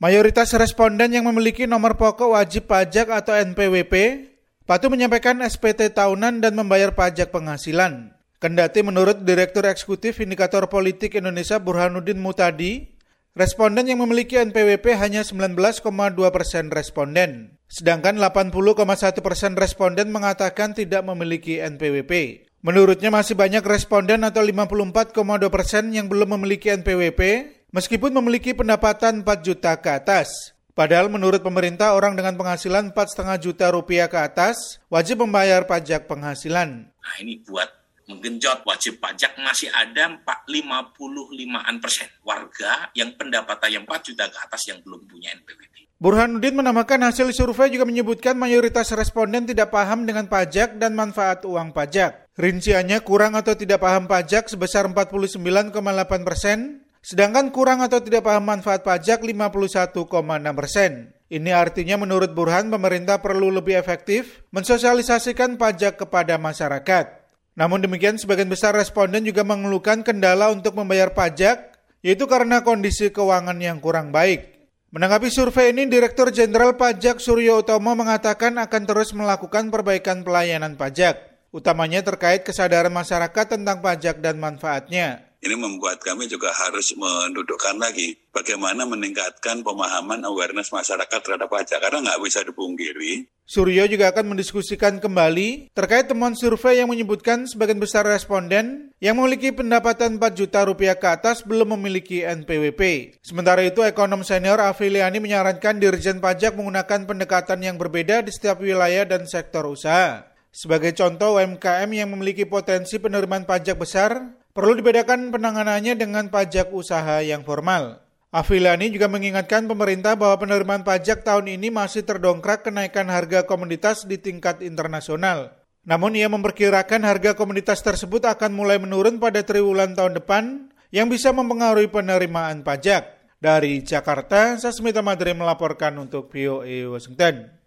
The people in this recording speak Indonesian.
Mayoritas responden yang memiliki nomor pokok wajib pajak atau NPWP patuh menyampaikan SPT tahunan dan membayar pajak penghasilan. Kendati menurut Direktur Eksekutif Indikator Politik Indonesia Burhanuddin Mutadi, responden yang memiliki NPWP hanya 19,2 persen responden, sedangkan 80,1 persen responden mengatakan tidak memiliki NPWP. Menurutnya masih banyak responden atau 54,2 persen yang belum memiliki NPWP, meskipun memiliki pendapatan 4 juta ke atas. Padahal menurut pemerintah orang dengan penghasilan 4,5 juta rupiah ke atas wajib membayar pajak penghasilan. Nah ini buat menggenjot wajib pajak masih ada 55-an persen warga yang pendapatannya 4 juta ke atas yang belum punya NPWP. Burhanuddin menambahkan hasil survei juga menyebutkan mayoritas responden tidak paham dengan pajak dan manfaat uang pajak. Rinciannya kurang atau tidak paham pajak sebesar 49,8 persen, sedangkan kurang atau tidak paham manfaat pajak 51,6 persen. Ini artinya menurut Burhan pemerintah perlu lebih efektif mensosialisasikan pajak kepada masyarakat. Namun demikian sebagian besar responden juga mengeluhkan kendala untuk membayar pajak, yaitu karena kondisi keuangan yang kurang baik. Menanggapi survei ini, Direktur Jenderal Pajak Suryo Utomo mengatakan akan terus melakukan perbaikan pelayanan pajak, utamanya terkait kesadaran masyarakat tentang pajak dan manfaatnya. Ini membuat kami juga harus mendudukkan lagi bagaimana meningkatkan pemahaman awareness masyarakat terhadap pajak karena nggak bisa dipungkiri. Suryo juga akan mendiskusikan kembali terkait temuan survei yang menyebutkan sebagian besar responden yang memiliki pendapatan 4 juta rupiah ke atas belum memiliki NPWP. Sementara itu, ekonom senior Afiliani menyarankan Dirjen Pajak menggunakan pendekatan yang berbeda di setiap wilayah dan sektor usaha. Sebagai contoh, UMKM yang memiliki potensi penerimaan pajak besar Perlu dibedakan penanganannya dengan pajak usaha yang formal. Afilani juga mengingatkan pemerintah bahwa penerimaan pajak tahun ini masih terdongkrak kenaikan harga komoditas di tingkat internasional. Namun ia memperkirakan harga komoditas tersebut akan mulai menurun pada triwulan tahun depan yang bisa mempengaruhi penerimaan pajak. Dari Jakarta, Sasmita Madri melaporkan untuk VOA Washington.